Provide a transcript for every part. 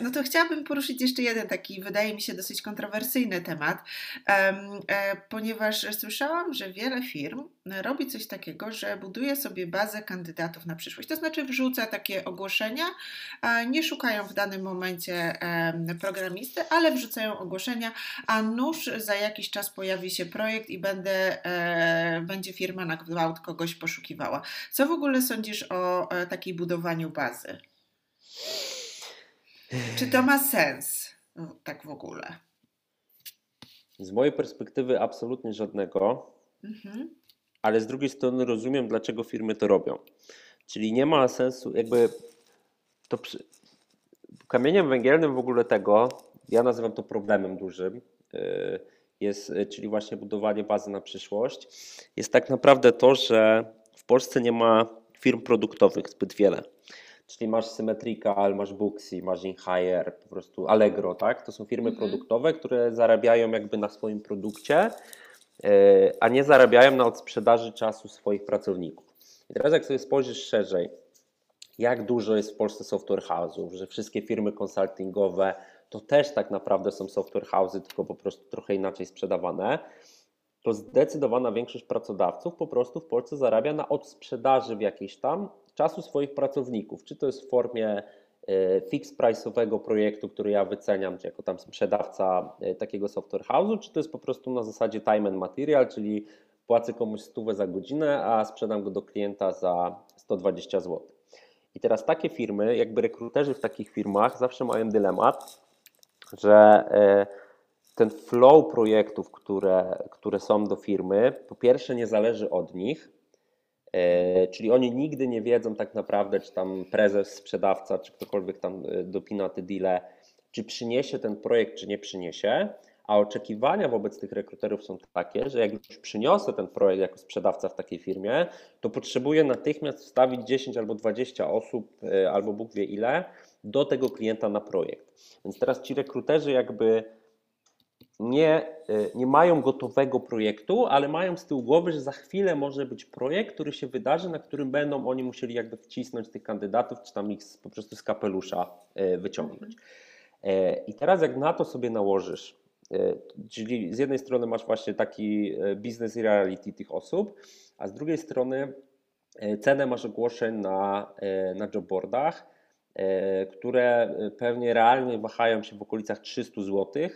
No to chciałabym poruszyć jeszcze jeden taki, wydaje mi się, dosyć kontrowersyjny temat, e, ponieważ słyszałam, że wiele firm robi coś takiego, że buduje sobie bazę kandydatów na przyszłość. To znaczy wrzuca takie ogłoszenia, nie szukają w danym momencie programisty, ale wrzucają ogłoszenia, a nuż za jakiś czas pojawi się projekt i będę, e, będzie firma na gwałt kogoś poszukiwała. Co w ogóle sądzisz o e, takiej budowaniu bazy? Czy to ma sens? No, tak w ogóle. Z mojej perspektywy absolutnie żadnego. Mhm. Ale z drugiej strony rozumiem, dlaczego firmy to robią. Czyli nie ma sensu, jakby to przy... kamieniem węgielnym w ogóle tego, ja nazywam to problemem dużym, y, jest, czyli właśnie budowanie bazy na przyszłość, jest tak naprawdę to, że w Polsce nie ma firm produktowych zbyt wiele. Czyli masz Symmetrical, masz Booksy, masz InHire, po prostu Allegro, tak? To są firmy mhm. produktowe, które zarabiają jakby na swoim produkcie, y, a nie zarabiają na odsprzedaży czasu swoich pracowników. I teraz jak sobie spojrzysz szerzej, jak dużo jest w Polsce software house'ów, że wszystkie firmy konsultingowe to też tak naprawdę są software house'y, tylko po prostu trochę inaczej sprzedawane, to zdecydowana większość pracodawców po prostu w Polsce zarabia na odsprzedaży w jakiejś tam czasu swoich pracowników. Czy to jest w formie e, fix price'owego projektu, który ja wyceniam jako tam sprzedawca e, takiego software house'u, czy to jest po prostu na zasadzie time and material, czyli płacę komuś stówę za godzinę, a sprzedam go do klienta za 120 zł. I teraz takie firmy, jakby rekruterzy w takich firmach zawsze mają dylemat, że e, ten flow projektów, które, które są do firmy, po pierwsze nie zależy od nich, czyli oni nigdy nie wiedzą tak naprawdę, czy tam prezes, sprzedawca, czy ktokolwiek tam e, dopina te deale, czy przyniesie ten projekt, czy nie przyniesie. A oczekiwania wobec tych rekruterów są takie, że jak już przyniosę ten projekt jako sprzedawca w takiej firmie, to potrzebuję natychmiast wstawić 10 albo 20 osób, e, albo Bóg wie ile, do tego klienta na projekt. Więc teraz ci rekruterzy jakby nie, e, nie mają gotowego projektu, ale mają z tyłu głowy, że za chwilę może być projekt, który się wydarzy, na którym będą oni musieli jakby wcisnąć tych kandydatów, czy tam ich po prostu z kapelusza e, wyciągnąć. I teraz jak na to sobie nałożysz E, czyli z jednej strony masz właśnie taki e, biznes i reality tych osób, a z drugiej strony e, cenę masz ogłoszeń na, na jobboardach, które pewnie realnie wahają się w okolicach 300 zł,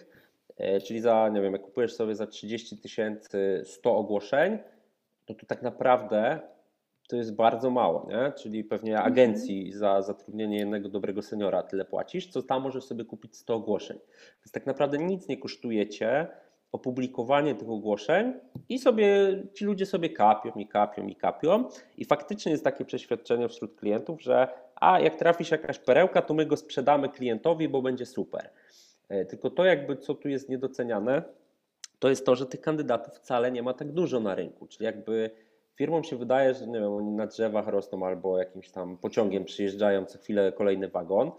czyli za, nie wiem, jak kupujesz sobie za 30 tysięcy 100 ogłoszeń, to tu tak naprawdę to jest bardzo mało, nie? czyli pewnie mhm. agencji za zatrudnienie jednego dobrego seniora tyle płacisz, co tam możesz sobie kupić 100 ogłoszeń. Więc tak naprawdę nic nie kosztuje Cię opublikowanie tych ogłoszeń i sobie ci ludzie sobie kapią i kapią i kapią i faktycznie jest takie przeświadczenie wśród klientów, że a jak trafi się jakaś perełka, to my go sprzedamy klientowi, bo będzie super. E, tylko to jakby co tu jest niedoceniane, to jest to, że tych kandydatów wcale nie ma tak dużo na rynku, czyli jakby Firmom się wydaje, że nie wiem, oni na drzewach rosną albo jakimś tam pociągiem przyjeżdżają co chwilę kolejny wagon,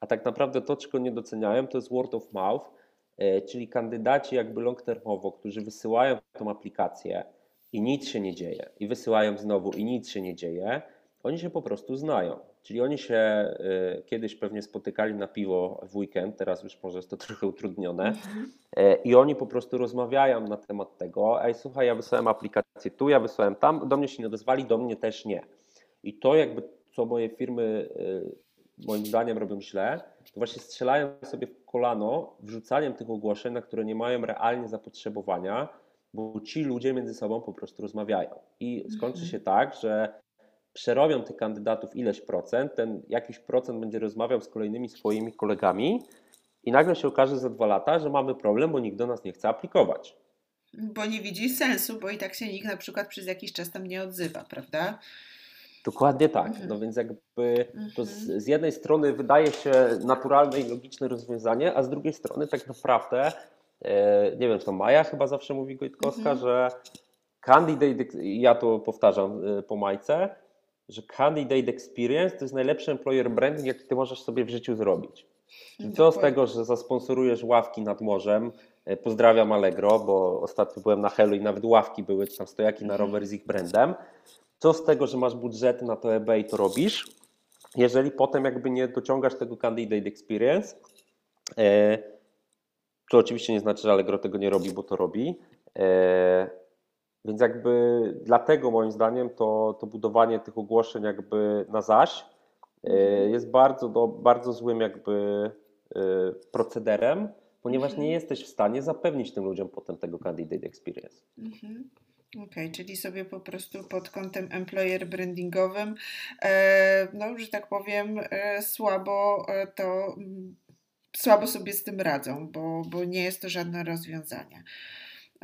a tak naprawdę to, czego nie doceniają, to jest word of mouth, e, czyli kandydaci jakby long termowo, którzy wysyłają tą aplikację i nic się nie dzieje, i wysyłają znowu i nic się nie dzieje, oni się po prostu znają. Czyli oni się y, kiedyś pewnie spotykali na piwo w weekend, teraz już może jest to trochę utrudnione, mhm. y, i oni po prostu rozmawiają na temat tego, ej słuchaj, ja wysłałem aplikację tu, ja wysłałem tam, do mnie się nie odezwali, do mnie też nie. I to jakby, co moje firmy y, moim zdaniem robią źle, to właśnie strzelają sobie w kolano wrzucaniem tych ogłoszeń, na które nie mają realnie zapotrzebowania, bo ci ludzie między sobą po prostu rozmawiają. I skończy mhm. się tak, że przerobią tych kandydatów ileś procent, ten jakiś procent będzie rozmawiał z kolejnymi swoimi kolegami i nagle się okaże za dwa lata, że mamy problem, bo nikt do nas nie chce aplikować. Bo nie widzi sensu, bo i tak się nikt na przykład przez jakiś czas tam nie odzywa, prawda? Dokładnie tak. Mhm. No więc jakby to z, mhm. z, jednej strony wydaje się naturalne i logiczne rozwiązanie, a z drugiej strony tak naprawdę, e, nie wiem, to Maja chyba zawsze mówi Gojtkowska, mhm. że candidate, ja to powtarzam e, po Majce, że candidate experience to jest najlepszy employer branding, jaki ty możesz sobie w życiu zrobić. Czyli co z tego, że zasponsorujesz ławki nad morzem, e, pozdrawiam Allegro, bo ostatnio byłem na Helu i nawet ławki były, czy tam stojaki na mhm. rower z ich brandem. Co z tego, że masz budżety na to eBay to robisz, jeżeli potem jakby nie dociągasz tego candidate experience, to oczywiście nie znaczy, że Allegro tego nie robi, bo to robi. Więc jakby dlatego moim zdaniem to, to budowanie tych ogłoszeń jakby na zaś mhm. jest bardzo, do, bardzo złym jakby procederem, ponieważ nie mhm. jesteś w stanie zapewnić tym ludziom potem tego candidate experience. Mhm. Okej, okay, czyli sobie po prostu pod kątem employer brandingowym, e, no, że tak powiem, e, słabo e, to, mm, słabo sobie z tym radzą, bo, bo nie jest to żadne rozwiązanie.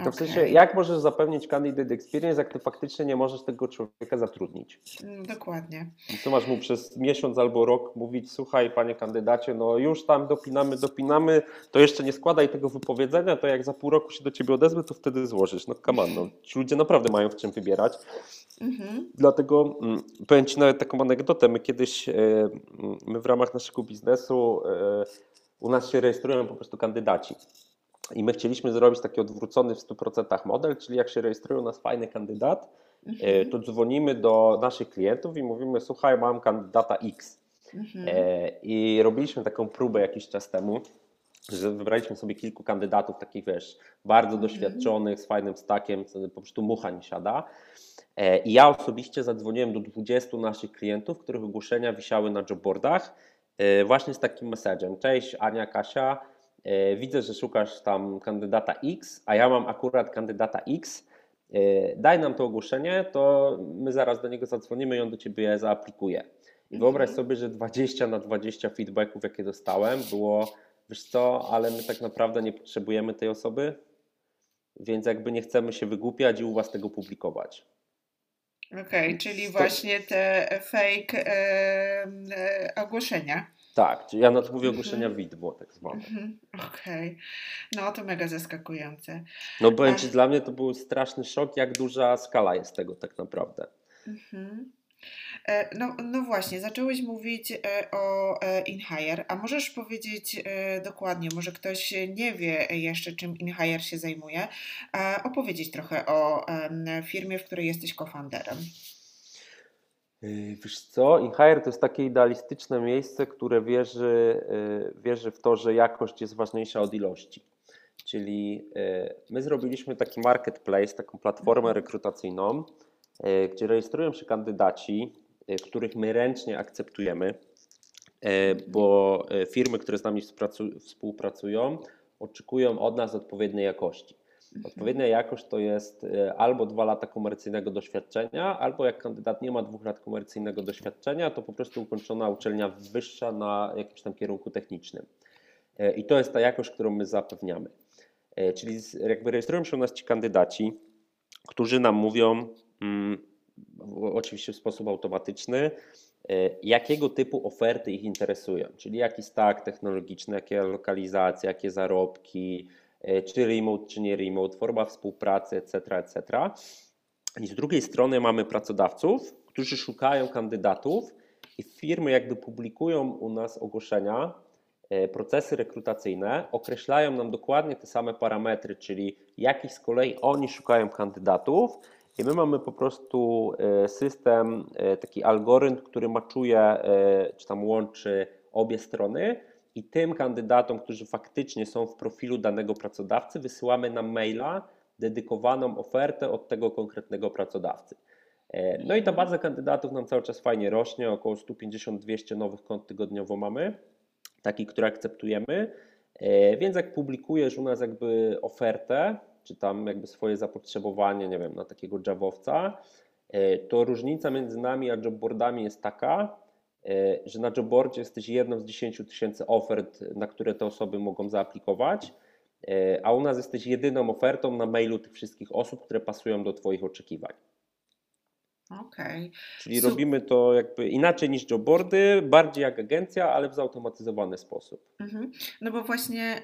To w sensie, jak możesz zapewnić candidate experience, jak ty faktycznie nie możesz tego człowieka zatrudnić? No, dokładnie. I co masz mu przez miesiąc albo rok mówić, słuchaj panie kandydacie, no już tam dopinamy, dopinamy, to jeszcze nie składaj tego wypowiedzenia, to jak za pół roku się do ciebie odezwę, to wtedy złożysz. No come on, no. ci ludzie naprawdę mają w czym wybierać. Mhm. Dlatego mm, powiem Ci nawet taką anegdotę. My kiedyś, e, my w ramach naszego biznesu, e, u nas się rejestrują po prostu kandydaci. I my chcieliśmy zrobić taki odwrócony w 100% model, czyli jak się rejestruje nas fajny kandydat, e, mhm. to dzwonimy do naszych klientów i mówimy: Słuchaj, mam kandydata X. Mhm. E, I robiliśmy taką próbę jakiś czas temu, że wybraliśmy sobie kilku kandydatów, takich wiesz, bardzo mhm. doświadczonych, z fajnym stakiem, po prostu mucha nie siada. E, I ja osobiście zadzwoniłem do 20 naszych klientów, których ogłoszenia wisiały na jobboardach, właśnie z takim message'em. Cześć, Ania, Kasia widzę, że szukasz tam kandydata X, a ja mam akurat kandydata X, e, daj nam to ogłoszenie, to my zaraz do niego zadzwonimy i on do ciebie zaaplikuje. I wyobraź mhm. sobie, że 20 na 20 feedbacków, jakie dostałem, było, wiesz co, ale my tak naprawdę nie potrzebujemy tej osoby, więc jakby nie chcemy się wygłupiać i u was tego publikować. Okej, okay, czyli to... właśnie te fake e, e, ogłoszenia. Tak, czyli ja na to mówię ogłoszenia mhm. widmo, tak zwane. Mhm. Okej, okay. no to mega zaskakujące. No powiem Ci, dla mnie to był straszny szok, jak duża skala jest tego tak naprawdę. Mhm. E, no, no właśnie, zacząłeś mówić e, o e, InHire, a możesz powiedzieć dokładnie, może ktoś nie wie jeszcze, czym InHire się zajmuje, opowiedzieć trochę o firmie, w której jesteś cofounderem. Yy, wiesz co, InHire to jest takie idealistyczne miejsce, które wierzy, yy, wierzy w to, że jakość jest ważniejsza od ilości. Czyli yy, my zrobiliśmy taki marketplace, taką platformę mhm. rekrutacyjną, gdzie rejestrują się kandydaci, których my ręcznie akceptujemy, bo firmy, które z nami współpracują, oczekują od nas odpowiedniej jakości. Odpowiednia jakość to jest e, albo dwa lata komercyjnego doświadczenia, albo jak kandydat nie ma dwóch lat komercyjnego doświadczenia, to po prostu ukończona uczelnia wyższa na jakimś tam kierunku technicznym. E, I to jest ta jakość, którą my zapewniamy. E, czyli jakby rejestrują się u nas ci kandydaci, którzy nam mówią, mm, oczywiście w sposób automatyczny, jakiego typu oferty ich interesują, czyli jaki stack technologiczny, jakie lokalizacje, jakie zarobki, czy remote, czy nie remote, forma współpracy, etc., etc. I z drugiej strony mamy pracodawców, którzy szukają kandydatów i firmy jakby publikują u nas ogłoszenia, e, procesy rekrutacyjne, określają nam dokładnie te same parametry, czyli jakich z kolei oni szukają kandydatów i my mamy po prostu e, system, taki algorytm, który maczuje, czy tam łączy obie strony i tym kandydatom, którzy faktycznie są w profilu danego pracodawcy, wysyłamy na maila dedykowaną ofertę od tego konkretnego pracodawcy. E, no i ta baza kandydatów nam cały czas fajnie rośnie, około 150-200 nowych kont tygodniowo mamy, takich, które akceptujemy. E, więc jak publikujesz u nas jakby ofertę, czy tam jakby swoje zapotrzebowanie, nie wiem, na takiego Javowca, e, to różnica między nami a jobboardami jest taka, że na jobboardzie jesteś jedną z 10 tysięcy ofert, na które te osoby mogą zaaplikować, e, a u nas jesteś jedyną ofertą na mailu tych wszystkich osób, które pasują do Twoich oczekiwań. Okay. Czyli robimy to jakby inaczej niż jobboardy, bardziej jak agencja, ale w zautomatyzowany sposób. Mhm. No bo właśnie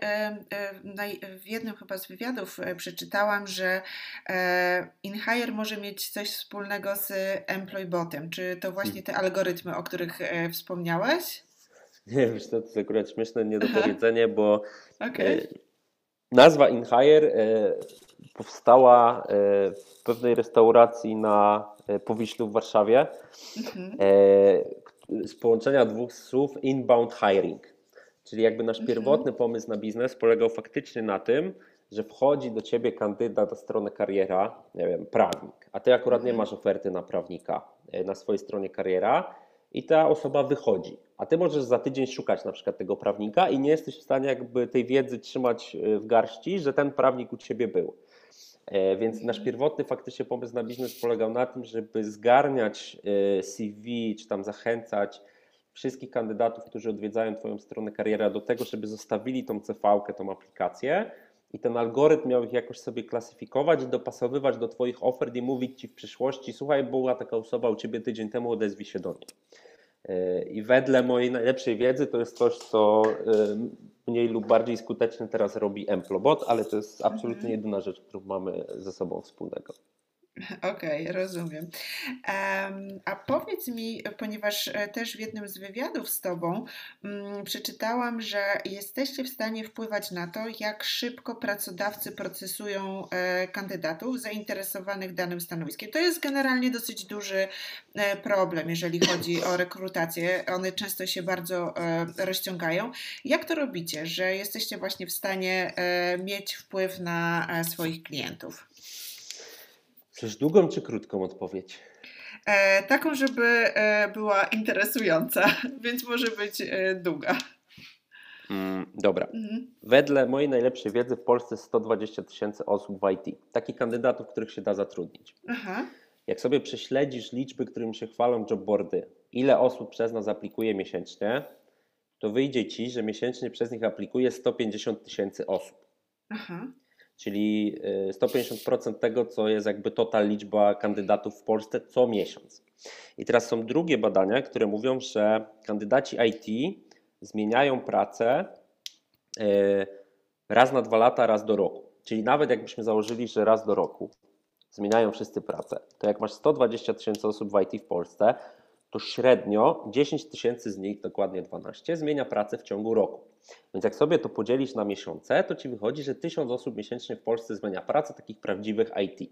w jednym chyba z wywiadów e, przeczytałam, że e, InHire może mieć coś wspólnego z EmployBotem. Czy to właśnie te algorytmy, o których e, wspomniałeś? Nie, wiesz, to jest akurat śmieszne niedopowiedzenie, bo okay. nazwa InHire powstała w pewnej restauracji na E, Powiślu w Warszawie. Mhm. E, z połączenia dwóch słów inbound hiring. Czyli jakby nasz mhm. pierwotny pomysł na biznes polegał faktycznie na tym, że wchodzi do ciebie kandydat na stronę kariera, nie wiem, prawnik, a ty akurat nie mhm. masz oferty na prawnika e, na swojej stronie kariera i ta osoba wychodzi. A ty możesz za tydzień szukać na przykład tego prawnika i nie jesteś w stanie jakby tej wiedzy trzymać e, w garści, że ten prawnik u ciebie był. E, więc nasz pierwotny faktycznie pomysł na biznes polegał na tym, żeby zgarniać CV, czy tam zachęcać wszystkich kandydatów, którzy odwiedzają Twoją stronę kariera do tego, żeby zostawili tą CV-kę, tą aplikację i ten algorytm miał ich jakoś sobie klasyfikować, dopasowywać do Twoich ofert i mówić Ci w przyszłości, słuchaj, była taka osoba u Ciebie tydzień temu, odezwij się do niej. E, I wedle mojej najlepszej wiedzy to jest coś, co e, mniej lub bardziej skutecznie teraz robi Emplobot, ale to jest absolutnie mhm. jedyna rzecz, którą mamy ze sobą wspólnego. Okej, okay, rozumiem. Um, a powiedz mi, ponieważ e, też w jednym z wywiadów z Tobą um, przeczytałam, że jesteście w stanie wpływać na to, jak szybko pracodawcy procesują e, kandydatów zainteresowanych danym stanowiskiem. To jest generalnie dosyć duży e, problem, jeżeli chodzi o rekrutację. One często się bardzo rozciągają. Jak to robicie, że jesteście właśnie w stanie mieć wpływ na swoich klientów? Chcesz długą czy krótką odpowiedź? E, taką, żeby e, była interesująca, więc może być e, długa. Mm, dobra. Mhm. Wedle mojej najlepszej wiedzy w Polsce 120 tysięcy osób w IT. Takich kandydatów, których się da zatrudnić. Aha. Jak sobie prześledzisz liczby, którymi się chwalą jobboardy, ile osób przez nas aplikuje miesięcznie, to wyjdzie ci, że miesięcznie przez nich aplikuje 150 tysięcy osób. Aha czyli 150% y, tego, co jest jakby total liczba kandydatów w Polsce co miesiąc. I teraz są drugie badania, które mówią, że kandydaci IT zmieniają pracę y, raz na dwa lata, raz do roku. Czyli nawet jakbyśmy założyli, że raz do roku zmieniają wszyscy pracę, to jak masz 120 tysięcy osób w IT w Polsce, to średnio 10 tysięcy z nich, dokładnie 12, zmienia pracę w ciągu roku. Więc jak sobie to podzielisz na miesiące, to ci wychodzi, że 1000 osób miesięcznie w Polsce zmienia pracę, takich prawdziwych IT.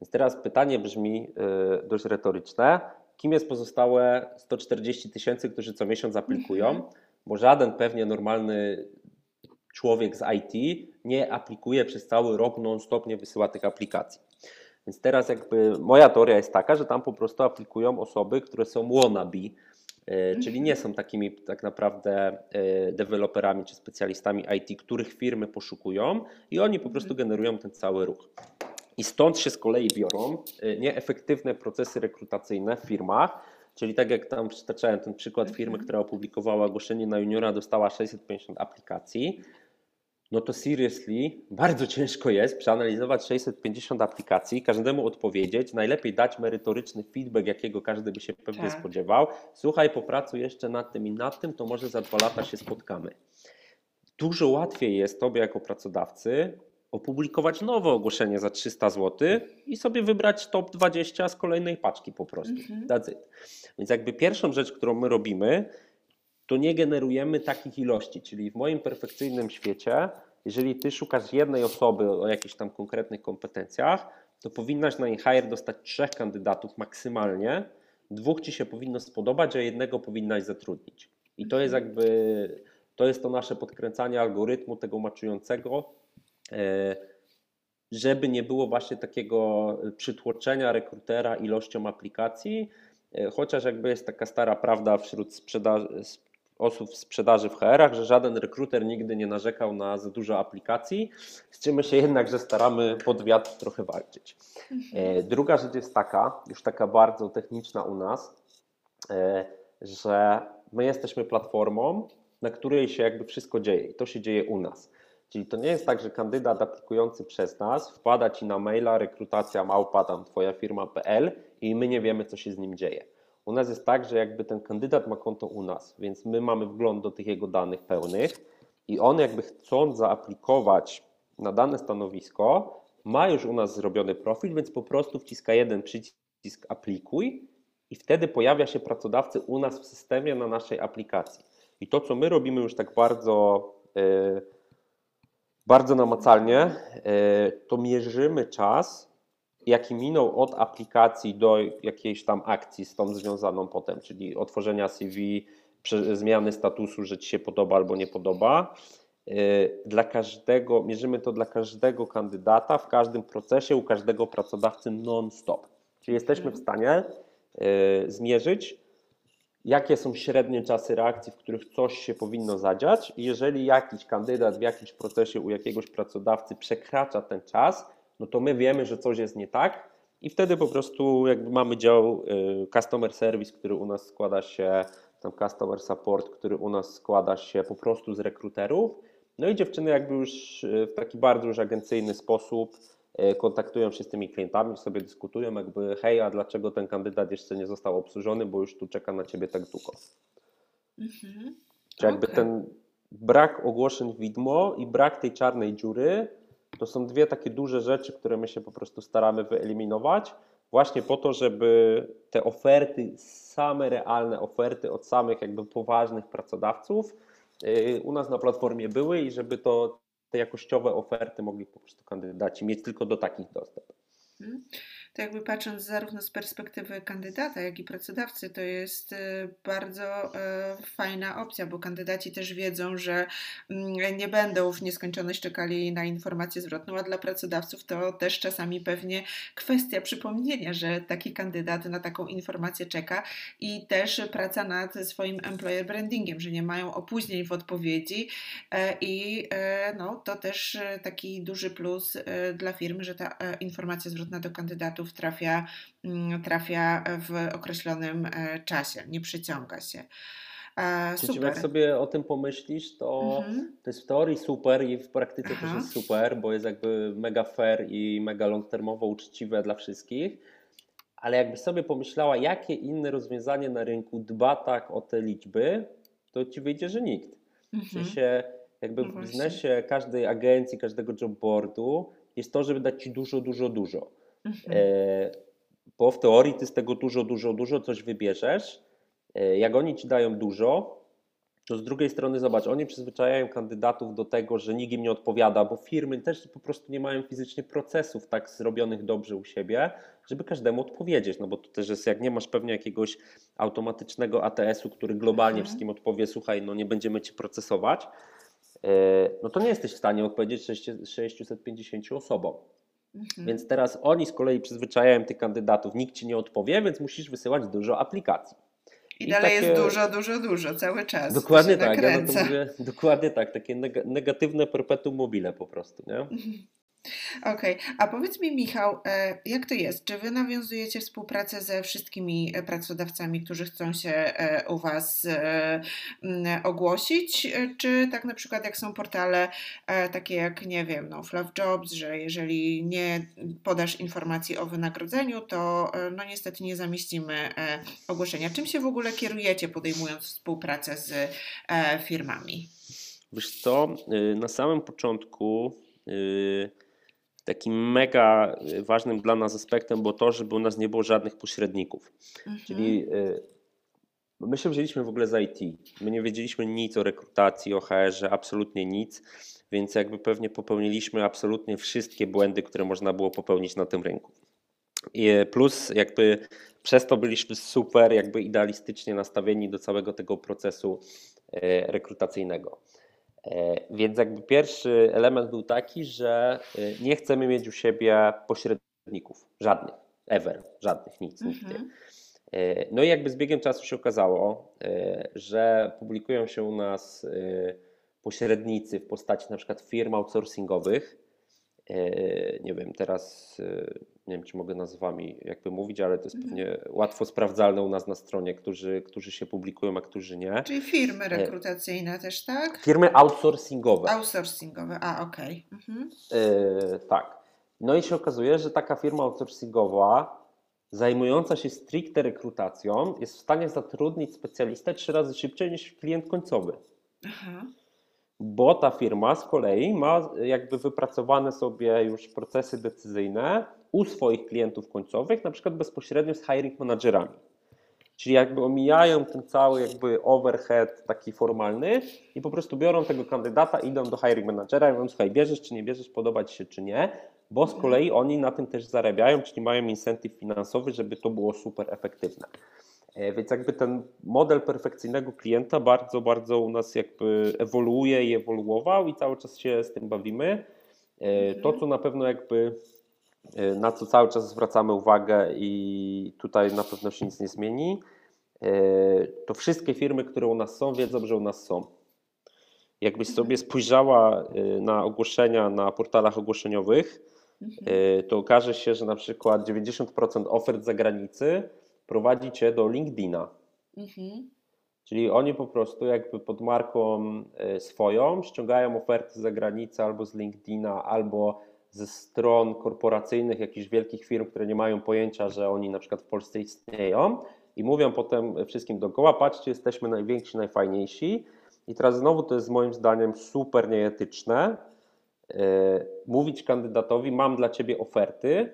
Więc teraz pytanie brzmi yy, dość retoryczne. Kim jest pozostałe 140 tysięcy, którzy co miesiąc aplikują? Mhm. Bo żaden pewnie normalny człowiek z IT nie aplikuje przez cały rok non-stop, nie wysyła tych aplikacji. Więc teraz jakby moja teoria jest taka, że tam po prostu aplikują osoby, które są wannabe, e, czyli nie są takimi tak naprawdę e, deweloperami czy specjalistami IT, których firmy poszukują i oni po prostu generują ten cały ruch. I stąd się z kolei biorą e, nieefektywne procesy rekrutacyjne w firmach, czyli tak jak tam przytaczałem ten przykład firmy, która opublikowała ogłoszenie na juniora, dostała 650 aplikacji, no to seriously bardzo ciężko jest przeanalizować 650 aplikacji, każdemu odpowiedzieć, najlepiej dać merytoryczny feedback, jakiego każdy by się pewnie tak. spodziewał. Słuchaj, popracuj jeszcze nad tym i nad tym, to może za dwa lata się spotkamy. Dużo łatwiej jest Tobie jako pracodawcy opublikować nowe ogłoszenie za 300 zł i sobie wybrać top 20 z kolejnej paczki po prostu. Mhm. Więc jakby pierwszą rzecz, którą my robimy, to nie generujemy takich ilości. Czyli w moim perfekcyjnym świecie, jeżeli ty szukasz jednej osoby o jakichś tam konkretnych kompetencjach, to powinnaś na InHire dostać trzech kandydatów maksymalnie. Dwóch ci się powinno spodobać, a jednego powinnaś zatrudnić. I to jest jakby to jest to nasze podkręcanie algorytmu tego maczującego, e, żeby nie było właśnie takiego przytłoczenia rekrutera ilością aplikacji, e, chociaż jakby jest taka stara prawda wśród sprzedaży, osób w sprzedaży w HR-ach, że żaden rekruter nigdy nie narzekał na za dużo aplikacji, z czym my się jednakże staramy pod wiatr trochę walczyć. Mhm. E, druga rzecz jest taka, już taka bardzo techniczna u nas, e, że my jesteśmy platformą, na której się jakby wszystko dzieje i to się dzieje u nas. Czyli to nie jest tak, że kandydat aplikujący przez nas wpada ci na maila rekrutacja małpa tam twoja firma.pl i my nie wiemy, co się z nim dzieje. U nas jest tak, że jakby ten kandydat ma konto u nas, więc my mamy wgląd do tych jego danych pełnych i on jakby chcąc zaaplikować na dane stanowisko, ma już u nas zrobiony profil, więc po prostu wciska jeden przycisk aplikuj i wtedy pojawia się pracodawcy u nas w systemie na naszej aplikacji. I to, co my robimy już tak bardzo, yy, bardzo namacalnie, yy, to mierzymy czas jaki minął od aplikacji do jakiejś tam akcji z tą związaną potem, czyli otworzenia CV, zmiany statusu, że ci się podoba albo nie podoba. Y, dla każdego, mierzymy to dla każdego kandydata w każdym procesie, u każdego pracodawcy non-stop. Czyli jesteśmy w stanie y, zmierzyć, jakie są średnie czasy reakcji, w których coś się powinno zadziać. Jeżeli jakiś kandydat w jakimś procesie u jakiegoś pracodawcy przekracza ten czas, no to my wiemy, że coś jest nie tak i wtedy po prostu jakby mamy dział y, customer service, który u nas składa się, tam customer support, który u nas składa się po prostu z rekruterów. No i dziewczyny jakby już y, w taki bardzo już agencyjny sposób y, kontaktują się z tymi klientami, sobie dyskutują jakby hej, a dlaczego ten kandydat jeszcze nie został obsłużony, bo już tu czeka na ciebie tak długo. Mhm. Czy jakby okay. ten brak ogłoszeń widmo i brak tej czarnej dziury to są dwie takie duże rzeczy, które my się po prostu staramy wyeliminować, właśnie po to, żeby te oferty, same realne oferty od samych jakby poważnych pracodawców y, u nas na platformie były i żeby to te jakościowe oferty mogli po prostu kandydaci mieć tylko do takich dostęp. Hmm to jakby patrząc zarówno z perspektywy kandydata, jak i pracodawcy, to jest y, bardzo e, fajna opcja, bo kandydaci też wiedzą, że mm, nie będą w nieskończoność czekali na informację zwrotną, a dla pracodawców to też czasami pewnie kwestia przypomnienia, że taki kandydat na taką informację czeka i też praca nad swoim employer brandingiem, że nie mają opóźnień w odpowiedzi e, i e, no, to też taki duży plus dla firmy, że ta informacja zwrotna do kandydatów klientów trafia, mm, trafia w określonym e, czasie, nie przyciąga się. E, super. jak sobie o tym pomyślisz, to, mhm. to jest w teorii super i w praktyce Aha. też jest super, bo jest jakby mega fair i mega long-termowo uczciwe dla wszystkich. Ale jakby sobie pomyślała, jakie inne rozwiązanie na rynku dba tak o te liczby, to ci wyjdzie, że nikt. Mhm. W sensie jakby no w biznesie każdej agencji, każdego jobboardu jest to, żeby dać ci dużo, dużo, dużo. Mhm. E, bo w teorii ty z tego dużo, dużo, dużo coś wybierzesz. E, jak oni ci dają dużo, to z drugiej strony zobacz, oni przyzwyczajają kandydatów do tego, że nikt im nie odpowiada, bo firmy też po prostu nie mają fizycznie procesów tak zrobionych dobrze u siebie, żeby każdemu odpowiedzieć. No bo to też jest, jak nie masz pewnie jakiegoś automatycznego ATS-u, który globalnie mhm. wszystkim odpowie, słuchaj, no nie będziemy ci procesować, e, no to nie jesteś w stanie odpowiedzieć 650 osobom. Mhm. Więc teraz oni z kolei przyzwyczajają tych kandydatów, nikt ci nie odpowie, więc musisz wysyłać dużo aplikacji. I, I dalej takie... jest dużo, dużo, dużo, cały czas. Dokładnie tak, ja to mówię, dokładnie tak, takie negatywne perpetuum mobile po prostu. Nie? Mhm. Okej, okay. a powiedz mi, Michał, e, jak to jest? Czy wy nawiązujecie współpracę ze wszystkimi e, pracodawcami, którzy chcą się e, u Was ogłosić? Czy tak na przykład, jak są portale takie jak, nie wiem, no, Fluff Jobs, że jeżeli nie podasz informacji o wynagrodzeniu, to no niestety nie zamieścimy ogłoszenia. Czym się w ogóle kierujecie, podejmując współpracę z firmami? Wiesz co, na samym początku y, takim mega y, ważnym dla nas aspektem było to, żeby u nas nie było żadnych pośredników. Mhm. Czyli y, my się wzięliśmy w ogóle za IT. My nie wiedzieliśmy nic o rekrutacji, o HR-ze, absolutnie nic, więc jakby pewnie popełniliśmy absolutnie wszystkie błędy, które można było popełnić na tym rynku. I plus jakby przez to byliśmy super jakby idealistycznie nastawieni do całego tego procesu y, rekrutacyjnego. E, więc jakby pierwszy element był taki, że e, nie chcemy mieć u siebie pośredników, żadnych, ever, żadnych, nic, nigdy. Mhm. E, no i jakby z biegiem czasu się okazało, że publikują się u nas pośrednicy w postaci na przykład firm outsourcingowych, nie wiem, teraz e, nie wiem, czy mogę nazwami jakby mówić, ale to jest mhm. pewnie łatwo sprawdzalne u nas na stronie, którzy, którzy się publikują, a którzy nie. Czyli firmy e, rekrutacyjne też, tak? Firmy outsourcingowe. Outsourcingowe, a okej. Okay. Mhm. tak. No i się okazuje, że taka firma outsourcingowa zajmująca się stricte rekrutacją jest w stanie zatrudnić specjalistę trzy razy szybciej niż klient końcowy. Aha bo ta firma z kolei ma jakby wypracowane sobie już procesy decyzyjne u swoich klientów końcowych, na przykład bezpośrednio z hiring managerami. Czyli jakby omijają ten cały jakby overhead taki formalny i po prostu biorą tego kandydata, idą do hiring managera i mówią, słuchaj, bierzesz czy nie bierzesz, podoba ci się czy nie. bo z kolei oni na tym też zarabiają, czyli mają incentyw finansowy, żeby to było super efektywne. E, Więc jakby ten model perfekcyjnego klienta bardzo, bardzo u nas jakby ewoluuje i ewoluował i cały czas się z tym bawimy. E, To, co na pewno jakby e, na co cały czas zwracamy uwagę i tutaj na pewno się nic nie zmieni, to wszystkie firmy, które u nas są, wiedzą, że u nas są. Jakbyś sobie spojrzała na ogłoszenia na portalach ogłoszeniowych, Mhm. to okaże się, że na przykład 90% ofert z zagranicy prowadzi cię do LinkedIna. Mhm. Czyli oni po prostu jakby pod marką e, swoją ściągają oferty z zagranicy albo z LinkedIna, albo ze stron korporacyjnych jakichś wielkich firm, które nie mają pojęcia, że oni na przykład w Polsce istnieją i mówią potem wszystkim dookoła, patrzcie, jesteśmy najwięksi, najfajniejsi. I teraz znowu to jest moim zdaniem super nieetyczne. e, Mówić kandydatowi, mam dla ciebie oferty,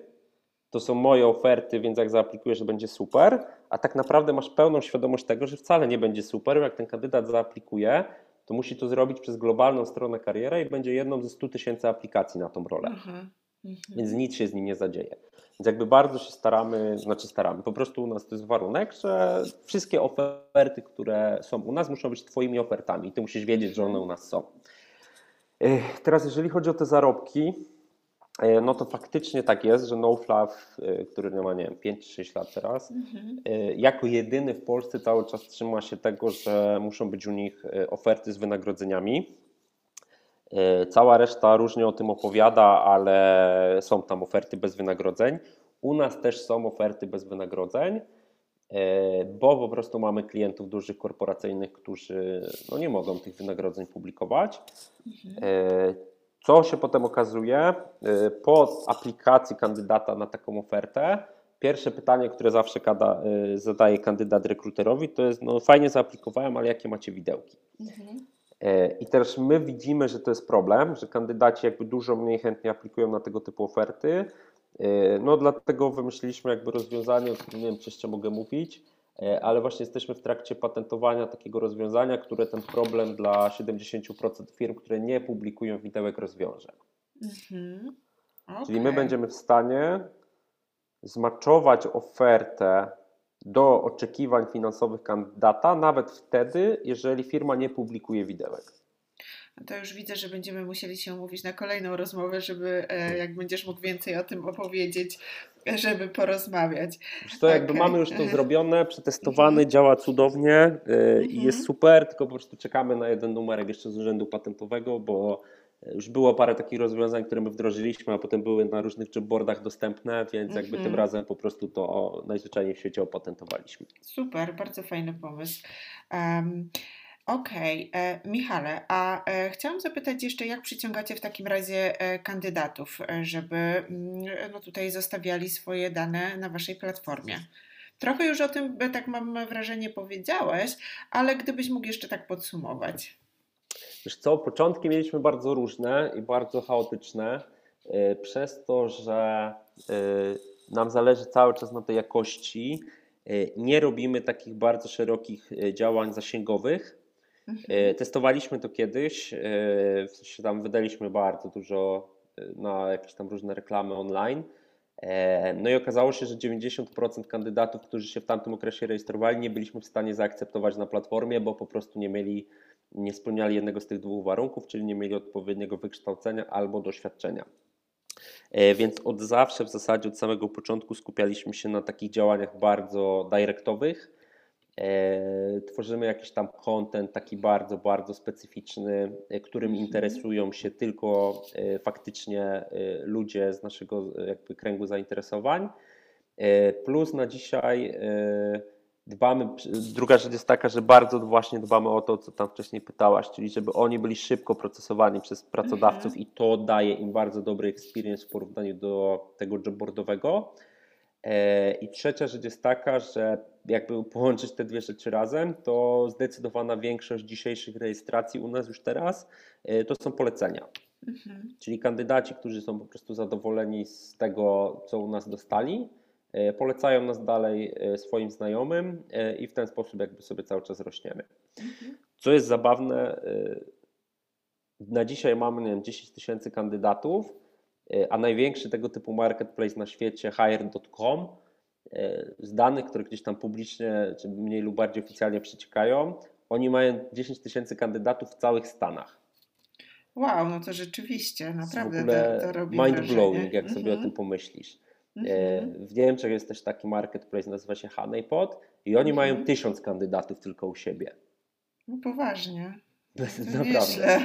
to są moje oferty, więc jak zaaplikujesz, to będzie super, a tak naprawdę masz pełną świadomość tego, że wcale nie będzie super. Jak ten kandydat zaaplikuje, to musi to zrobić przez globalną stronę kariery i będzie jedną ze 100 tysięcy aplikacji na tą rolę, Aha. Mhm. więc nic się z nim nie zadzieje. Więc jakby bardzo się staramy, znaczy staramy, po prostu u nas to jest warunek, że wszystkie oferty, które są u nas, muszą być Twoimi ofertami i Ty musisz wiedzieć, że one u nas są. Teraz, jeżeli chodzi o te zarobki, no to faktycznie tak jest, że e, który ma, nie wiem, 5-6 lat teraz, Mhm. e, jako jedyny w Polsce cały czas trzyma się tego, że muszą być u nich e, oferty z wynagrodzeniami. E, Cała reszta różnie o tym opowiada, ale są tam oferty bez wynagrodzeń. U nas też są oferty bez wynagrodzeń, e, bo po prostu mamy klientów dużych korporacyjnych, którzy no, nie mogą tych wynagrodzeń publikować. E, Co się potem okazuje? E, Po aplikacji kandydata na taką ofertę, pierwsze pytanie, które zawsze kada, e, zadaje kandydat rekruterowi, to jest: No, fajnie zaaplikowałem, ale jakie macie widełki? Mhm. E, I teraz my widzimy, że to jest problem, że kandydaci jakby dużo mniej chętnie aplikują na tego typu oferty. No dlatego wymyśliliśmy jakby rozwiązanie, o którym nie wiem, czy jeszcze mogę mówić, ale właśnie jesteśmy w trakcie patentowania takiego rozwiązania, które ten problem dla 70% firm, które nie publikują widełek rozwiąże. Mhm. Czyli my będziemy w stanie zmaczować ofertę do oczekiwań finansowych kandydata, nawet wtedy, jeżeli firma nie publikuje widełek. To już widzę, że będziemy musieli się umówić na kolejną rozmowę, żeby e, jak będziesz mógł więcej o tym opowiedzieć, żeby porozmawiać. Wiesz to jakby Okej. mamy już to Mhm. zrobione, przetestowane, działa cudownie yy, i Mhm. jest super, tylko po prostu czekamy na jeden numerek jeszcze z urzędu patentowego, bo już było parę takich rozwiązań, które my wdrożyliśmy, a potem były na różnych jobboardach dostępne, więc jakby Mhm. tym razem po prostu to najzwyczajniej w świecie opatentowaliśmy. Super, bardzo fajny pomysł. Um, Okej, e, Michale, a e, chciałam zapytać jeszcze, jak przyciągacie w takim razie e, kandydatów, żeby mm, no tutaj zostawiali swoje dane na waszej platformie? Trochę już o tym, tak mam wrażenie, powiedziałeś, ale gdybyś mógł jeszcze tak podsumować. Wiesz co, początki mieliśmy bardzo różne i bardzo chaotyczne, przez to, że nam zależy cały czas na tej jakości. Nie robimy takich bardzo szerokich działań zasięgowych. Mhm. Yy, Testowaliśmy to kiedyś, yy, w sensie tam wydaliśmy bardzo dużo yy, na jakieś tam różne reklamy online. No i okazało się, że 90% kandydatów, którzy się w tamtym okresie rejestrowali, nie byliśmy w stanie zaakceptować na platformie, bo po prostu nie mieli, nie spełniali jednego z tych dwóch warunków, czyli nie mieli odpowiedniego wykształcenia albo doświadczenia. E, Więc od zawsze, w zasadzie od samego początku skupialiśmy się na takich działaniach bardzo directowych. E, Tworzymy jakiś tam content taki bardzo, bardzo specyficzny, e, którym Mhm. interesują się tylko e, faktycznie ludzie z naszego jakby kręgu zainteresowań. Plus na dzisiaj dbamy, druga rzecz jest taka, że bardzo właśnie dbamy o to, co tam wcześniej pytałaś, czyli żeby oni byli szybko procesowani przez pracodawców Mhm. i to daje im bardzo dobry experience w porównaniu do tego jobboardowego. E, I trzecia rzecz jest taka, że jakby połączyć te dwie rzeczy razem, to zdecydowana większość dzisiejszych rejestracji u nas już teraz e, to są polecenia. Mhm. Czyli kandydaci, którzy są po prostu zadowoleni z tego, co u nas dostali, e, polecają nas dalej swoim znajomym i w ten sposób jakby sobie cały czas rośniemy. Mhm. Co jest zabawne, na dzisiaj mamy nie wiem, 10 tysięcy kandydatów a największy tego typu marketplace na świecie, hire.com, z danych, które gdzieś tam publicznie, czy mniej lub bardziej oficjalnie przeciekają, oni mają 10 tysięcy kandydatów w całych Stanach. Wow, no to rzeczywiście, naprawdę to, to robi mind wrażenie. blowing, jak sobie o Mhm. tym pomyślisz. E, Mhm. W Niemczech jest też taki marketplace, nazywa się Honeypot i oni mają Mhm. tysiąc kandydatów tylko u siebie. No poważnie. To Naprawdę.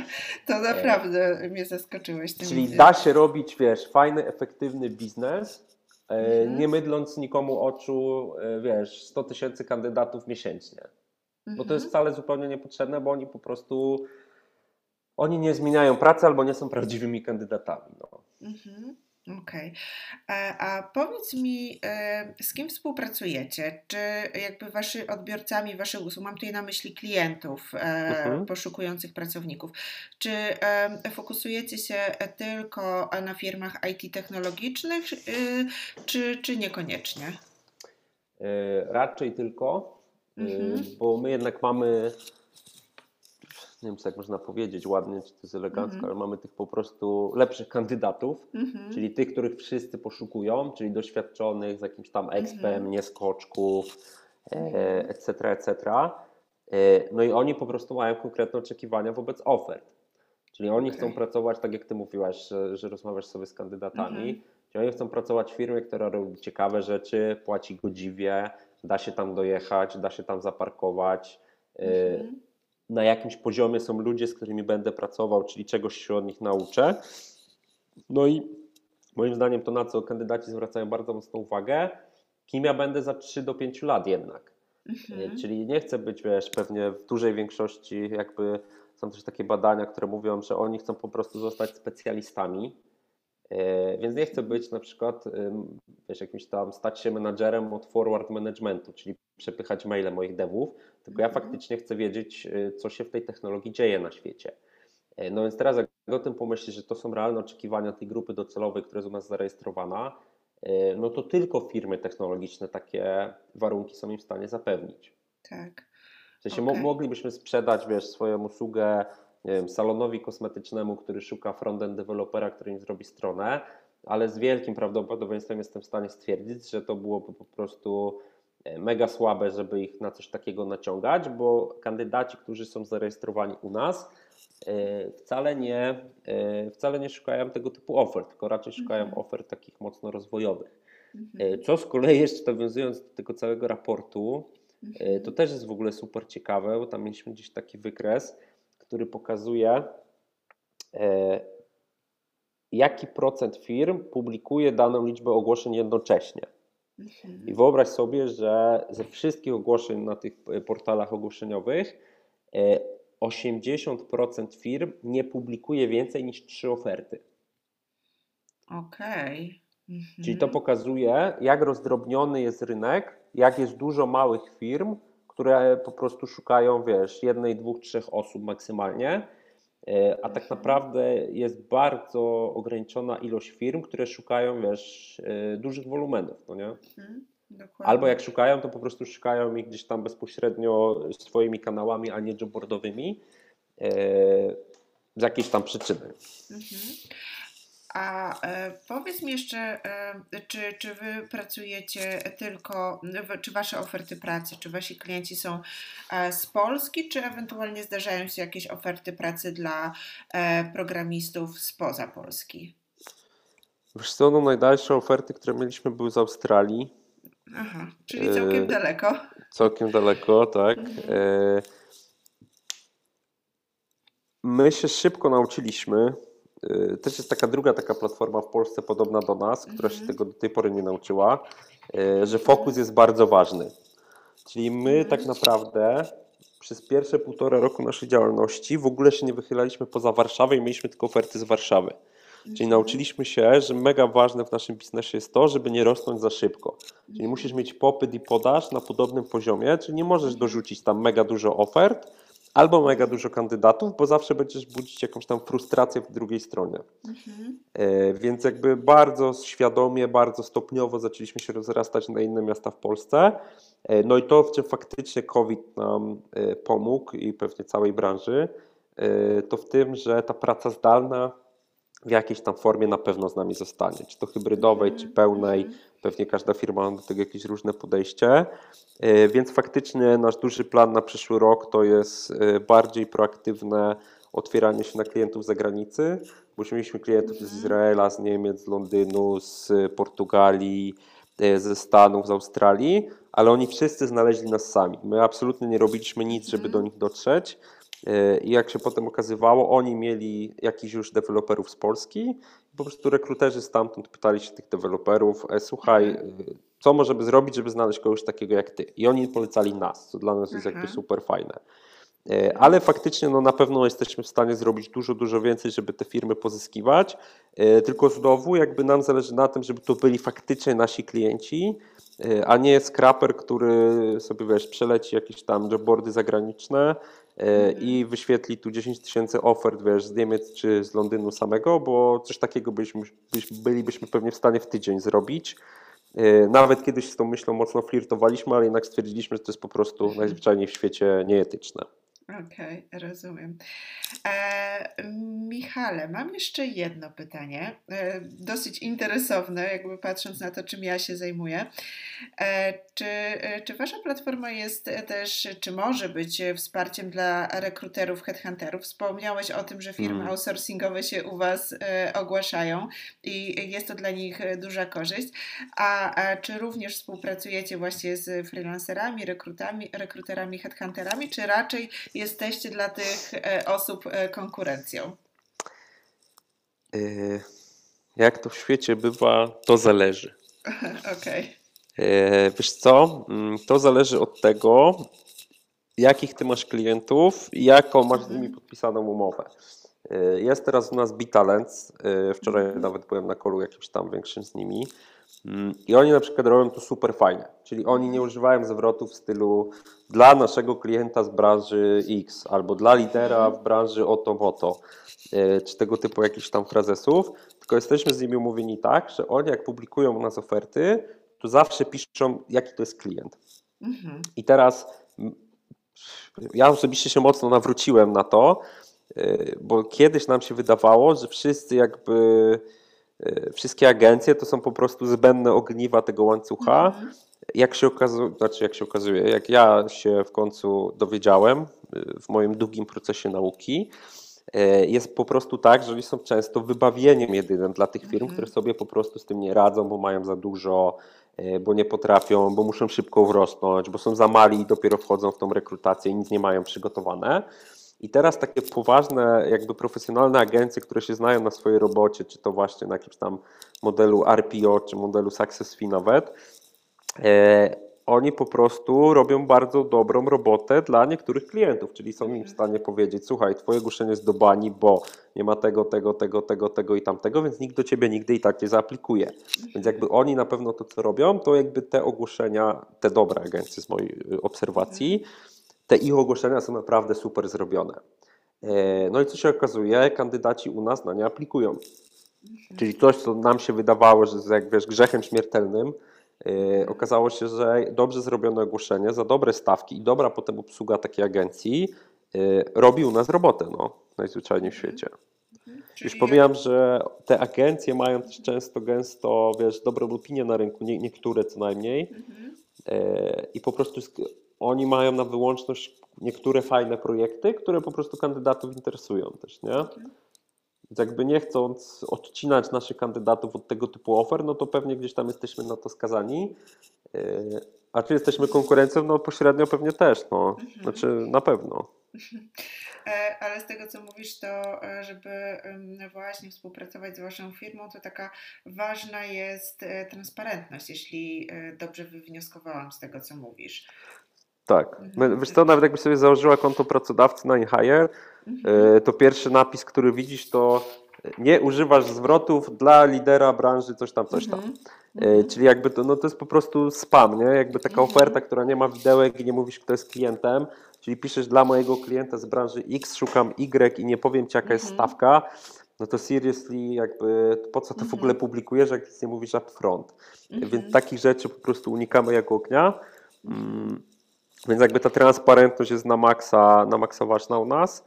To naprawdę mnie zaskoczyłeś tym. Czyli da się robić, wiesz, fajny, efektywny biznes, e, Mhm. nie mydląc nikomu oczu, e, wiesz, 100 tysięcy kandydatów miesięcznie. Bo to jest Mhm. wcale zupełnie niepotrzebne, bo oni po prostu oni nie zmieniają pracy albo nie są prawdziwymi kandydatami. No. Mhm. Okej. A, a powiedz mi, e, z kim współpracujecie? Czy jakby wasi odbiorcami waszych usług, mam tutaj na myśli klientów e, Mhm. poszukujących pracowników, czy e, fokusujecie się tylko na firmach IT technologicznych, e, czy, czy niekoniecznie? E, Raczej tylko, e, Mhm. bo my jednak mamy, nie wiem, czy tak można powiedzieć ładnie, czy to jest elegancko, Mhm. ale mamy tych po prostu lepszych kandydatów, Mhm. czyli tych, których wszyscy poszukują, czyli doświadczonych z jakimś tam expem, Mhm. nie skoczków, Mhm. e, etc., etc. E, No i oni po prostu mają konkretne oczekiwania wobec ofert. Czyli oni chcą Okej. pracować, tak jak ty mówiłaś, że, że rozmawiasz sobie z kandydatami, Mhm. czyli oni chcą pracować w firmie, która robi ciekawe rzeczy, płaci godziwie, da się tam dojechać, da się tam zaparkować. e, Mhm. Na jakimś poziomie są ludzie, z którymi będę pracował, czyli czegoś się od nich nauczę. No i moim zdaniem to, na co kandydaci zwracają bardzo mocną uwagę, kim ja będę za 3 do 5 lat jednak. Mhm. Czyli nie chcę być, wiesz, pewnie w dużej większości jakby są też takie badania, które mówią, że oni chcą po prostu zostać specjalistami. E, Więc nie chcę być na przykład, wiesz, jakimś tam, stać się menadżerem od forward managementu, czyli przepychać maile moich devów, tylko ja Mhm. faktycznie chcę wiedzieć, y, co się w tej technologii dzieje na świecie. E, No więc teraz jak o tym pomyślisz, że to są realne oczekiwania tej grupy docelowej, która jest u nas zarejestrowana, e, no to tylko firmy technologiczne takie warunki są im w stanie zapewnić. Tak. W sensie Okej. moglibyśmy sprzedać, wiesz, swoją usługę nie wiem, salonowi kosmetycznemu, który szuka frontend dewelopera, który im zrobi stronę, ale z wielkim prawdopodobieństwem jestem w stanie stwierdzić, że to byłoby po prostu e, mega słabe, żeby ich na coś takiego naciągać, bo kandydaci, którzy są zarejestrowani u nas, e, wcale nie, e, wcale nie szukają tego typu ofert, tylko raczej szukają Mhm. ofert takich mocno rozwojowych. Mhm. Co z kolei jeszcze nawiązując do tego całego raportu, E, Mhm. To też jest w ogóle super ciekawe, bo tam mieliśmy gdzieś taki wykres, który pokazuje, e, jaki procent firm publikuje daną liczbę ogłoszeń jednocześnie. Mhm. I wyobraź sobie, że ze wszystkich ogłoszeń na tych e, portalach ogłoszeniowych e, 80% firm nie publikuje więcej niż trzy oferty. Okej. Mhm. Czyli to pokazuje, jak rozdrobniony jest rynek, jak jest dużo małych firm, które po prostu szukają, wiesz, jednej, dwóch, trzech osób maksymalnie, E, a tak naprawdę jest bardzo ograniczona ilość firm, które szukają, wiesz, e, dużych wolumenów, no nie? Mhm. Albo jak szukają, to po prostu szukają ich gdzieś tam bezpośrednio swoimi kanałami, a nie jobboardowymi e, z jakiejś tam przyczyny. Mhm. A e, powiedz mi jeszcze, e, czy, czy wy pracujecie tylko, czy wasze oferty pracy, czy wasi klienci są e, z Polski, czy ewentualnie zdarzają się jakieś oferty pracy dla programistów spoza Polski? Wiesz co, no najdalsze oferty, które mieliśmy były z Australii, Aha, czyli całkiem E, daleko. całkiem daleko, tak. Mhm. E, My się szybko nauczyliśmy. E, Też jest taka druga taka platforma w Polsce podobna do nas, która się Mhm. tego do tej pory nie nauczyła, e, że fokus jest bardzo ważny. Czyli my Mhm. tak naprawdę przez pierwsze półtora roku naszej działalności w ogóle się nie wychylaliśmy poza Warszawę i mieliśmy tylko oferty z Warszawy. Czyli Mhm. nauczyliśmy się, że mega ważne w naszym biznesie jest to, żeby nie rosnąć za szybko. Czyli musisz mieć popyt i podaż na podobnym poziomie, czyli nie możesz dorzucić tam mega dużo ofert albo mega dużo kandydatów, bo zawsze będziesz budzić jakąś tam frustrację w drugiej stronie. Mhm. E, Więc jakby bardzo świadomie, bardzo stopniowo zaczęliśmy się rozrastać na inne miasta w Polsce. E, No i to, w czym faktycznie COVID nam e, pomógł i pewnie całej branży, to w tym, że ta praca zdalna w jakiejś tam formie na pewno z nami zostanie, czy to hybrydowej, czy pełnej. Pewnie każda firma ma do tego jakieś różne podejście. E, więc faktycznie nasz duży plan na przyszły rok to jest e, bardziej proaktywne otwieranie się na klientów z zagranicy, bo już mieliśmy klientów z mhm. Izraela, z Niemiec, z Londynu, z Portugalii, e, ze Stanów, z Australii, ale oni wszyscy znaleźli nas sami. My absolutnie nie robiliśmy nic, żeby do mhm. nich dotrzeć. I jak się potem okazywało, oni mieli jakichś już deweloperów z Polski. Po prostu rekruterzy stamtąd pytali się tych deweloperów, słuchaj, mhm. co możemy zrobić, żeby znaleźć kogoś takiego jak ty? I oni polecali nas, co dla nas jest jakby super fajne. E, ale faktycznie no, na pewno jesteśmy w stanie zrobić dużo, dużo więcej, żeby te firmy pozyskiwać. E, tylko znowu jakby nam zależy na tym, żeby to byli faktycznie nasi klienci, e, a nie scraper, który sobie wiesz, przeleci jakieś tam jobboardy zagraniczne i mhm. wyświetli tu 10 tysięcy ofert wiesz, z Niemiec czy z Londynu samego, bo coś takiego byśmy, bylibyśmy pewnie w stanie w tydzień zrobić. Nawet kiedyś z tą myślą mocno flirtowaliśmy, ale jednak stwierdziliśmy, że to jest po prostu mhm. najzwyczajniej w świecie nieetyczne. Okej, okay, rozumiem. E, Michale, mam jeszcze jedno pytanie, e, dosyć interesowne, jakby patrząc na to, czym ja się zajmuję. E, czy, e, czy Wasza platforma jest też, czy może być wsparciem dla rekruterów, headhunterów? Wspomniałeś o tym, że firmy mm. outsourcingowe się u Was e, ogłaszają i jest to dla nich duża korzyść. A, a czy również współpracujecie właśnie z freelancerami, rekrutami, rekruterami, headhunterami, czy raczej jesteście dla tych e, osób e, konkurencją? E, jak to w świecie bywa, to zależy. Okej. Okay. Wiesz co? Mm, to zależy od tego, jakich ty masz klientów i jaką masz z nimi mhm. podpisaną umowę. Jest teraz u nas Bitalents. Wczoraj mhm. nawet byłem na kolu jakimś tam większym z nimi. Mm, I oni na przykład robią to super fajnie, czyli oni nie używają zwrotów w stylu dla naszego klienta z branży X albo dla lidera w branży oto, moto, e, czy tego typu jakichś tam frazesów, tylko jesteśmy z nimi umówieni tak, że oni jak publikują u nas oferty, to zawsze piszą, jaki to jest klient. Mhm. I teraz ja osobiście się mocno nawróciłem na to, e, bo kiedyś nam się wydawało, że wszyscy jakby wszystkie agencje to są po prostu zbędne ogniwa tego łańcucha. Mhm. Jak się okazuje, znaczy jak się okazuje, jak ja się w końcu dowiedziałem e, w moim długim procesie nauki, e, jest po prostu tak, że oni są często wybawieniem jedynym dla tych firm, mhm. które sobie po prostu z tym nie radzą, bo mają za dużo, bo nie potrafią, bo muszą szybko wrosnąć, bo są za mali i dopiero wchodzą w tą rekrutację i nic nie mają przygotowane. I teraz takie poważne, jakby profesjonalne agencje, które się znają na swojej robocie, czy to właśnie na jakimś tam modelu RPO, czy modelu Success Fee nawet, e, oni po prostu robią bardzo dobrą robotę dla niektórych klientów, czyli są im w stanie powiedzieć, słuchaj, twoje ogłoszenie jest do bani, bo nie ma tego, tego, tego, tego, tego i tamtego, więc nikt do ciebie nigdy i tak nie zaaplikuje. Więc jakby oni na pewno to, co robią, to jakby te ogłoszenia, te dobre agencje z mojej obserwacji, te ich ogłoszenia są naprawdę super zrobione. E, no i co się okazuje, kandydaci u nas na nie aplikują. Czyli coś, co nam się wydawało, że jest jak wiesz, grzechem śmiertelnym, e, okazało się, że dobrze zrobione ogłoszenie, za dobre stawki i dobra potem obsługa takiej agencji e, robi u nas robotę, no, najzwyczajniej w świecie. Mhm. Już pomijam, że te agencje mają też często, gęsto, wiesz, dobrą opinię na rynku, nie, niektóre co najmniej. Mhm. I po prostu oni mają na wyłączność niektóre fajne projekty, które po prostu kandydatów interesują też, nie? Więc jakby nie chcąc odcinać naszych kandydatów od tego typu ofer, no to pewnie gdzieś tam jesteśmy na to skazani. Yy, a czy jesteśmy konkurencją? No pośrednio pewnie też, no. Mhm. Znaczy na pewno. E, ale z tego co mówisz, to e, żeby właśnie współpracować z Waszą firmą, to taka ważna jest e, transparentność, jeśli dobrze wywnioskowałam z tego, co mówisz. Tak. Mhm. Wiesz co, nawet jakbyś sobie założyła konto pracodawcy na InHire, mhm. to pierwszy napis, który widzisz, to nie używasz zwrotów dla lidera branży coś tam, coś tam. Mhm. Czyli jakby to, no to jest po prostu spam, nie? Jakby taka oferta, która nie ma widełek i nie mówisz, kto jest klientem, czyli piszesz dla mojego klienta z branży X, szukam Y i nie powiem ci, jaka jest stawka, no to seriously jakby po co to w ogóle publikujesz, jak nic nie mówisz up front. Więc takich rzeczy po prostu unikamy jak ognia. Mm. Więc jakby ta transparentność jest na maksa, na maksa ważna u nas.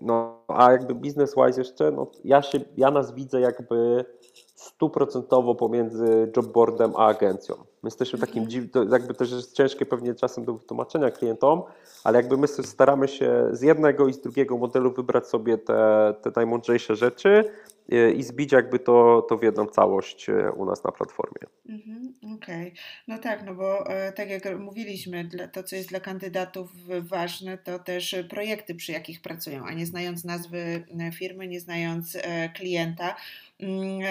No, a jakby business-wise jeszcze, no, ja, się, ja nas widzę jakby stuprocentowo pomiędzy jobboardem a agencją. My jesteśmy takim Mhm. to jakby też jest ciężkie pewnie czasem do wytłumaczenia klientom, ale jakby my staramy się z jednego i z drugiego modelu wybrać sobie te, te najmądrzejsze rzeczy i zbić jakby to, to w jedną całość y, u nas na platformie. Mhm, Okej, no tak, no bo e, tak jak mówiliśmy, to co jest dla kandydatów ważne, to też projekty, przy jakich pracują, a nie znając nazwy e, firmy, nie znając e, klienta,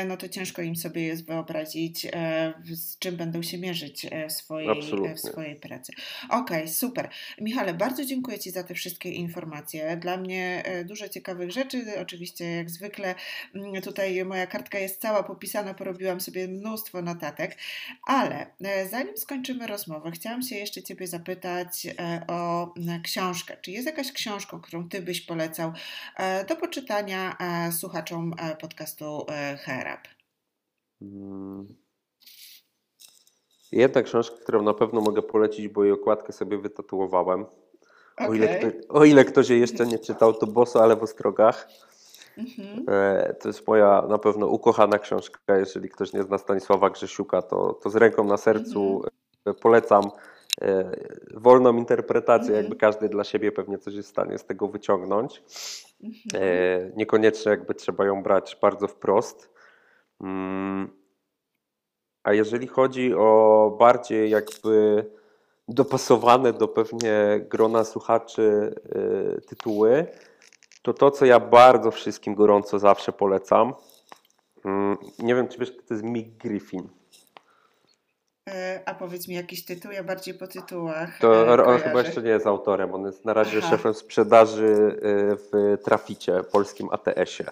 no to ciężko im sobie jest wyobrazić, e, z czym będą się mierzyć e, w swojej, Absolutnie. e, w swojej pracy. Okej, super. Michale, bardzo dziękuję Ci za te wszystkie informacje. Dla mnie e, dużo ciekawych rzeczy. Oczywiście, jak zwykle, mm, tutaj moja kartka jest cała popisana, porobiłam sobie mnóstwo notatek, ale e, zanim skończymy rozmowę, chciałam się jeszcze Ciebie zapytać e, o e, książkę. Czy jest jakaś książka, którą Ty byś polecał e, do poczytania e, słuchaczom e, podcastu e, Herab? Mm. Jedna książka, którą na pewno mogę polecić, bo jej okładkę sobie wytatuowałem. O ile, Okej. kto, o ile ktoś jej jeszcze nie czytał, to Boso, ale w ostrogach. Mhm. E, To jest moja na pewno ukochana książka. Jeżeli ktoś nie zna Stanisława Grzesiuka, to, to z ręką na sercu e, polecam e, wolną interpretację, Mhm. jakby każdy dla siebie pewnie coś jest w stanie z tego wyciągnąć. Mhm. E, Niekoniecznie jakby trzeba ją brać bardzo wprost. Mm. A jeżeli chodzi o bardziej jakby dopasowane do pewnie grona słuchaczy e, tytuły, to to, co ja bardzo wszystkim gorąco zawsze polecam, mm, nie wiem, czy wiesz, to jest Mick Griffin. E, A powiedz mi jakiś tytuł, ja bardziej po tytułach To e, on kojarzę. chyba jeszcze nie jest autorem, on jest na razie Aha. szefem sprzedaży e, w Traficie, polskim ATS-ie.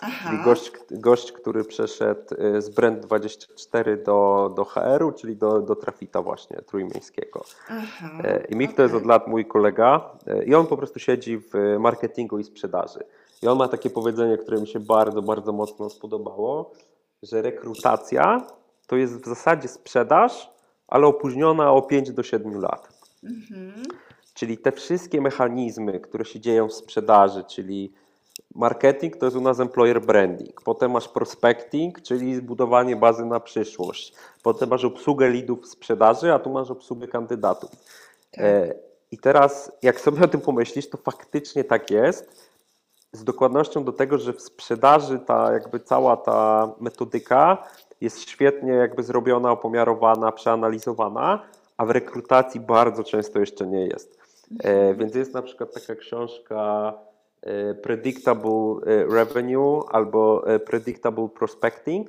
Aha. Czyli gość, gość, który przeszedł z Brand24 do, do HR-u, czyli do, do Trafita właśnie trójmiejskiego. Aha. I Mik to jest od lat mój kolega i on po prostu siedzi w marketingu i sprzedaży. I on ma takie powiedzenie, które mi się bardzo, bardzo mocno spodobało, że rekrutacja to jest w zasadzie sprzedaż, ale opóźniona o 5 do 7 lat. Mhm. Czyli te wszystkie mechanizmy, które się dzieją w sprzedaży, czyli marketing to jest u nas employer branding, potem masz prospecting, czyli zbudowanie bazy na przyszłość, potem masz obsługę leadów w sprzedaży, a tu masz obsługę kandydatów. Tak. E, I teraz jak sobie o tym pomyślisz, to faktycznie tak jest, z dokładnością do tego, że w sprzedaży ta jakby cała ta metodyka jest świetnie jakby zrobiona, opomiarowana, przeanalizowana, a w rekrutacji bardzo często jeszcze nie jest. E, więc jest na przykład taka książka e, Predictable e, Revenue albo e, Predictable Prospecting,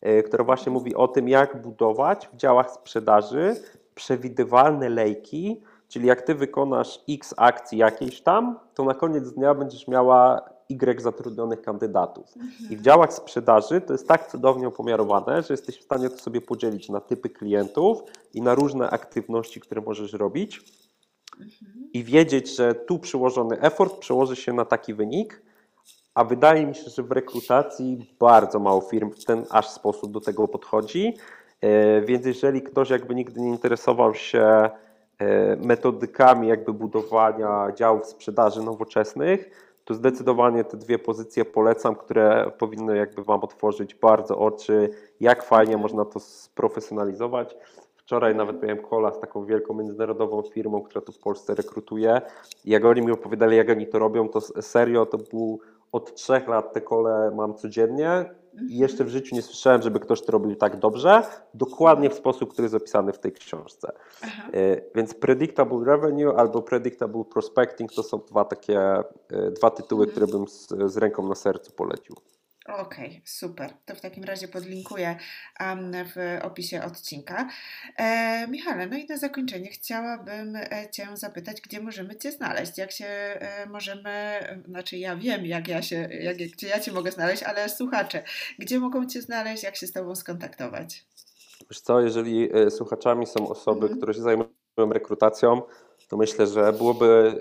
e, która właśnie mówi o tym, jak budować w działach sprzedaży przewidywalne lejki, czyli jak ty wykonasz X akcji jakiejś tam, to na koniec dnia będziesz miała Y zatrudnionych kandydatów. I w działach sprzedaży to jest tak cudownie opomiarowane, że jesteś w stanie to sobie podzielić na typy klientów i na różne aktywności, które możesz robić i wiedzieć, że tu przyłożony effort przełoży się na taki wynik, a wydaje mi się, że w rekrutacji bardzo mało firm w ten aż sposób do tego podchodzi. E, Więc jeżeli ktoś jakby nigdy nie interesował się e, metodykami jakby budowania działów sprzedaży nowoczesnych, to zdecydowanie te dwie pozycje polecam, które powinny jakby Wam otworzyć bardzo oczy, jak fajnie można to sprofesjonalizować. Wczoraj nawet miałem kola z taką wielką międzynarodową firmą, która tu w Polsce rekrutuje. Jak oni mi opowiadali, jak oni to robią, to serio to był od trzech lat te kole mam codziennie i jeszcze w życiu nie słyszałem, żeby ktoś to robił tak dobrze, dokładnie w sposób, który jest opisany w tej książce. Aha. E, Więc Predictable Revenue albo Predictable Prospecting to są dwa takie, e, dwa tytuły, które bym z, z ręką na sercu polecił. Okej, super. To w takim razie podlinkuję w opisie odcinka. E, Michale, no i na zakończenie chciałabym e, Cię zapytać, gdzie możemy Cię znaleźć? Jak się e, możemy, znaczy ja wiem, jak ja się, jak, gdzie ja Cię mogę znaleźć, ale słuchacze, gdzie mogą Cię znaleźć, jak się z Tobą skontaktować? Wiesz co, jeżeli e, słuchaczami są osoby, Mhm. które się zajmują rekrutacją, to myślę, że byłoby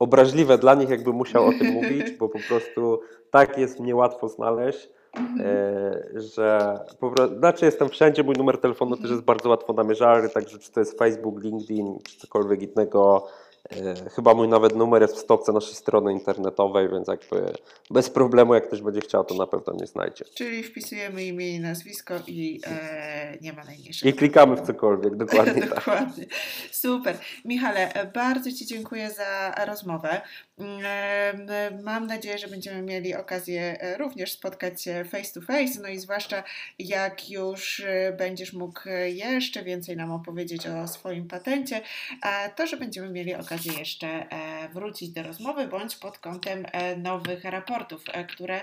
obraźliwe dla nich, jakby musiał o tym mówić, bo po prostu tak jest mnie łatwo znaleźć, Mhm. e, że po prostu, znaczy jestem wszędzie, mój numer telefonu też jest bardzo łatwo namierzalny, także czy to jest Facebook, LinkedIn, czy cokolwiek innego, chyba mój nawet numer jest w stopce naszej strony internetowej, więc jakby bez problemu, jak ktoś będzie chciał, to na pewno nie znajdzie. Czyli wpisujemy imię i nazwisko i e, nie ma najmniejszego. I klikamy w cokolwiek, dokładnie. Tak. dokładnie. Super. Michale, bardzo Ci dziękuję za rozmowę. Mm, mam nadzieję, że będziemy mieli okazję e, również spotkać się face to face, no i zwłaszcza jak już e, będziesz mógł jeszcze więcej nam opowiedzieć o swoim patencie, to że będziemy mieli okazję jeszcze e, wrócić do rozmowy, bądź pod kątem nowych raportów, które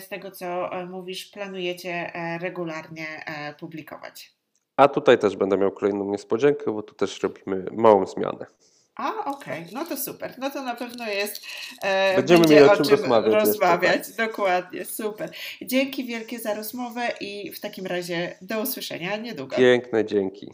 z tego co mówisz planujecie regularnie publikować. A tutaj też będę miał kolejną niespodziankę, bo tu też robimy małą zmianę. A, okej, okay. no to super. No to na pewno jest. E, Będziemy będzie mieli o czym, rozmawiać. rozmawiać. Jeszcze, tak. Dokładnie, super. Dzięki wielkie za rozmowę i w takim razie do usłyszenia niedługo. Piękne dzięki.